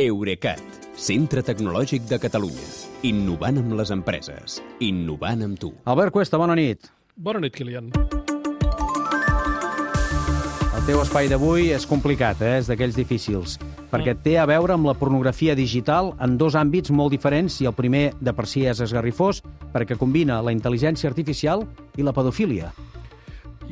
Eurecat, centre tecnològic de Catalunya. Innovant amb les empreses. Innovant amb tu. Albert Cuesta, bona nit. Bona nit, Kilian. El teu espai d'avui és complicat, eh? és d'aquells difícils, perquè té a veure amb la pornografia digital en dos àmbits molt diferents i el primer de per si és esgarrifós perquè combina la intel·ligència artificial i la pedofília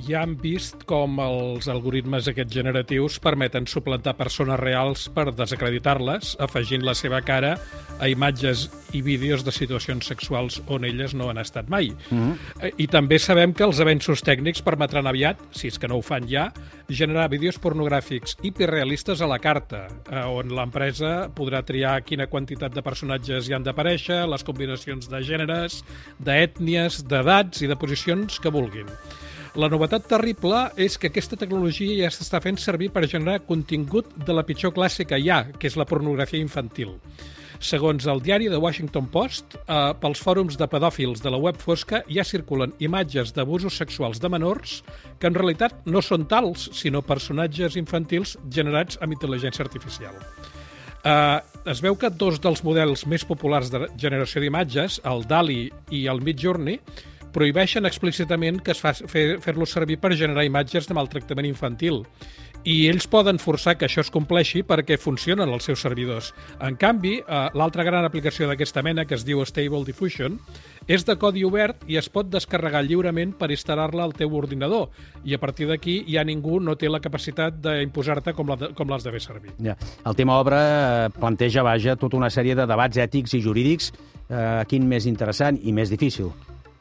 ja han vist com els algoritmes aquests generatius permeten suplantar persones reals per desacreditar-les, afegint la seva cara a imatges i vídeos de situacions sexuals on elles no han estat mai. Mm -hmm. I també sabem que els avenços tècnics permetran aviat, si és que no ho fan ja, generar vídeos pornogràfics hiperrealistes a la carta, eh, on l'empresa podrà triar quina quantitat de personatges hi han d'aparèixer, les combinacions de gèneres, d'ètnies, d'edats i de posicions que vulguin. La novetat terrible és que aquesta tecnologia ja s'està fent servir per generar contingut de la pitjor classe que hi ha, que és la pornografia infantil. Segons el diari The Washington Post, eh, pels fòrums de pedòfils de la web fosca ja circulen imatges d'abusos sexuals de menors que en realitat no són tals, sinó personatges infantils generats amb intel·ligència artificial. Uh, es veu que dos dels models més populars de generació d'imatges, el DALI i el Midjourney, prohibeixen explícitament que es fa, fer, fer-los servir per generar imatges de maltractament infantil. I ells poden forçar que això es compleixi perquè funcionen els seus servidors. En canvi, eh, l'altra gran aplicació d'aquesta mena, que es diu Stable Diffusion, és de codi obert i es pot descarregar lliurement per instal·lar-la al teu ordinador. I a partir d'aquí ja ningú no té la capacitat d'imposar-te com l'has de fer servir. Ja. El tema obra eh, planteja, vaja, tota una sèrie de debats ètics i jurídics. Eh, quin més interessant i més difícil?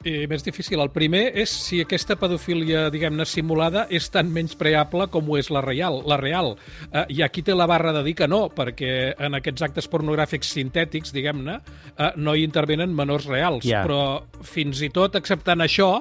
Eh, més difícil. El primer és si aquesta pedofília, diguem-ne, simulada és tan menys preable com ho és la real. La real. Eh, I aquí té la barra de dir que no, perquè en aquests actes pornogràfics sintètics, diguem-ne, eh, no hi intervenen menors reals. Ja. Però fins i tot acceptant això,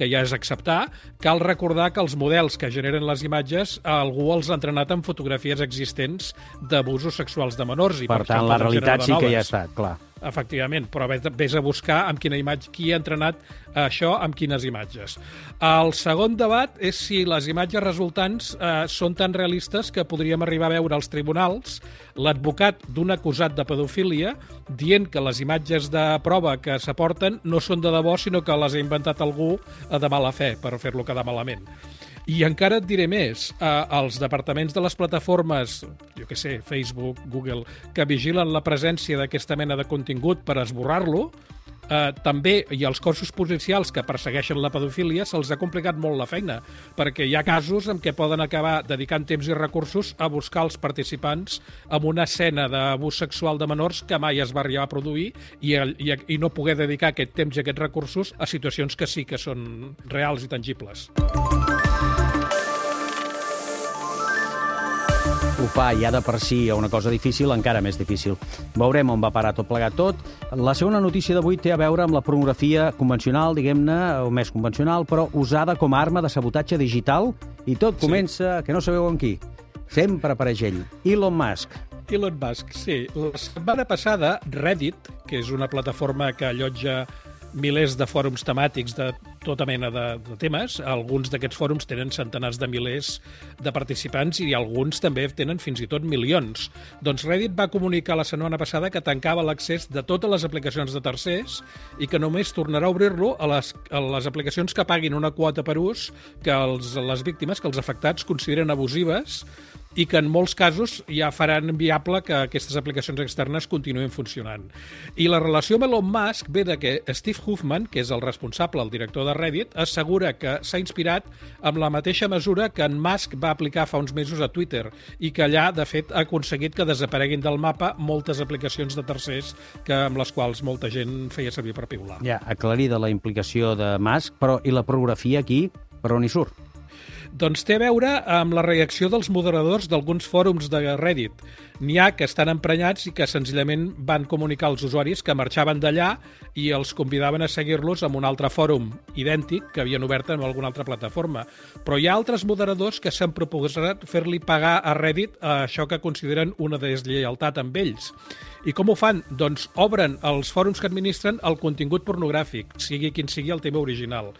que ja és acceptar, cal recordar que els models que generen les imatges algú els ha entrenat amb fotografies existents d'abusos sexuals de menors. I per, per tant, la realitat sí que ja està, clar. Efectivament, però vés a buscar amb quina imatge, qui ha entrenat això amb quines imatges. El segon debat és si les imatges resultants eh, són tan realistes que podríem arribar a veure als tribunals l'advocat d'un acusat de pedofília dient que les imatges de prova que s'aporten no són de debò, sinó que les ha inventat algú de mala fe per fer-lo quedar malament. I encara et diré més, eh, els departaments de les plataformes, jo que sé, Facebook, Google, que vigilen la presència d'aquesta mena de contingut per esborrar-lo, eh, també, i els cossos policials que persegueixen la pedofília, se'ls ha complicat molt la feina, perquè hi ha casos en què poden acabar dedicant temps i recursos a buscar els participants en una escena d'abús sexual de menors que mai es va arribar a produir i, i, i no poder dedicar aquest temps i aquests recursos a situacions que sí que són reals i tangibles. Opar ja de per si a una cosa difícil, encara més difícil. Veurem on va parar tot plegat tot. La segona notícia d'avui té a veure amb la pornografia convencional, diguem-ne, o més convencional, però usada com a arma de sabotatge digital, i tot comença, sí. que no sabeu amb qui. Sempre apareix ell, Elon Musk. Elon Musk, sí. La setmana passada, Reddit, que és una plataforma que allotja milers de fòrums temàtics de tota mena de, de temes. Alguns d'aquests fòrums tenen centenars de milers de participants i alguns també tenen fins i tot milions. Doncs Reddit va comunicar la setmana passada que tancava l'accés de totes les aplicacions de tercers i que només tornarà a obrir-lo a, les, a les aplicacions que paguin una quota per ús que els, les víctimes, que els afectats consideren abusives i que en molts casos ja faran viable que aquestes aplicacions externes continuïn funcionant. I la relació amb Elon Musk ve de que Steve Huffman, que és el responsable, el director de Reddit, assegura que s'ha inspirat amb la mateixa mesura que en Musk va aplicar fa uns mesos a Twitter i que allà, de fet, ha aconseguit que desapareguin del mapa moltes aplicacions de tercers que amb les quals molta gent feia servir per piular. Ja, aclarida la implicació de Musk, però i la pornografia aquí, per on hi surt? Doncs té a veure amb la reacció dels moderadors d'alguns fòrums de Reddit. N'hi ha que estan emprenyats i que senzillament van comunicar als usuaris que marxaven d'allà i els convidaven a seguir-los amb un altre fòrum idèntic que havien obert en alguna altra plataforma. Però hi ha altres moderadors que s'han proposat fer-li pagar a Reddit això que consideren una deslleialtat amb ells. I com ho fan? Doncs obren els fòrums que administren el contingut pornogràfic, sigui quin sigui el tema original.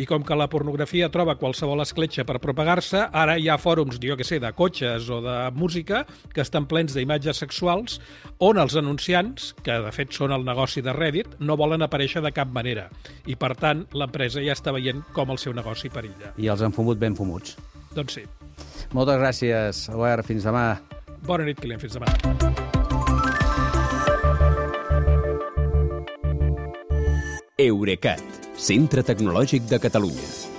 I com que la pornografia troba qualsevol escletxa per per propagar-se. Ara hi ha fòrums, jo que sé, de cotxes o de música que estan plens d'imatges sexuals on els anunciants, que de fet són el negoci de Reddit, no volen aparèixer de cap manera. I, per tant, l'empresa ja està veient com el seu negoci perilla. I els han fumut ben fumuts. Doncs sí. Moltes gràcies, Albert. Fins demà. Bona nit, Kilian. Fins demà. Eurecat, centre tecnològic de Catalunya.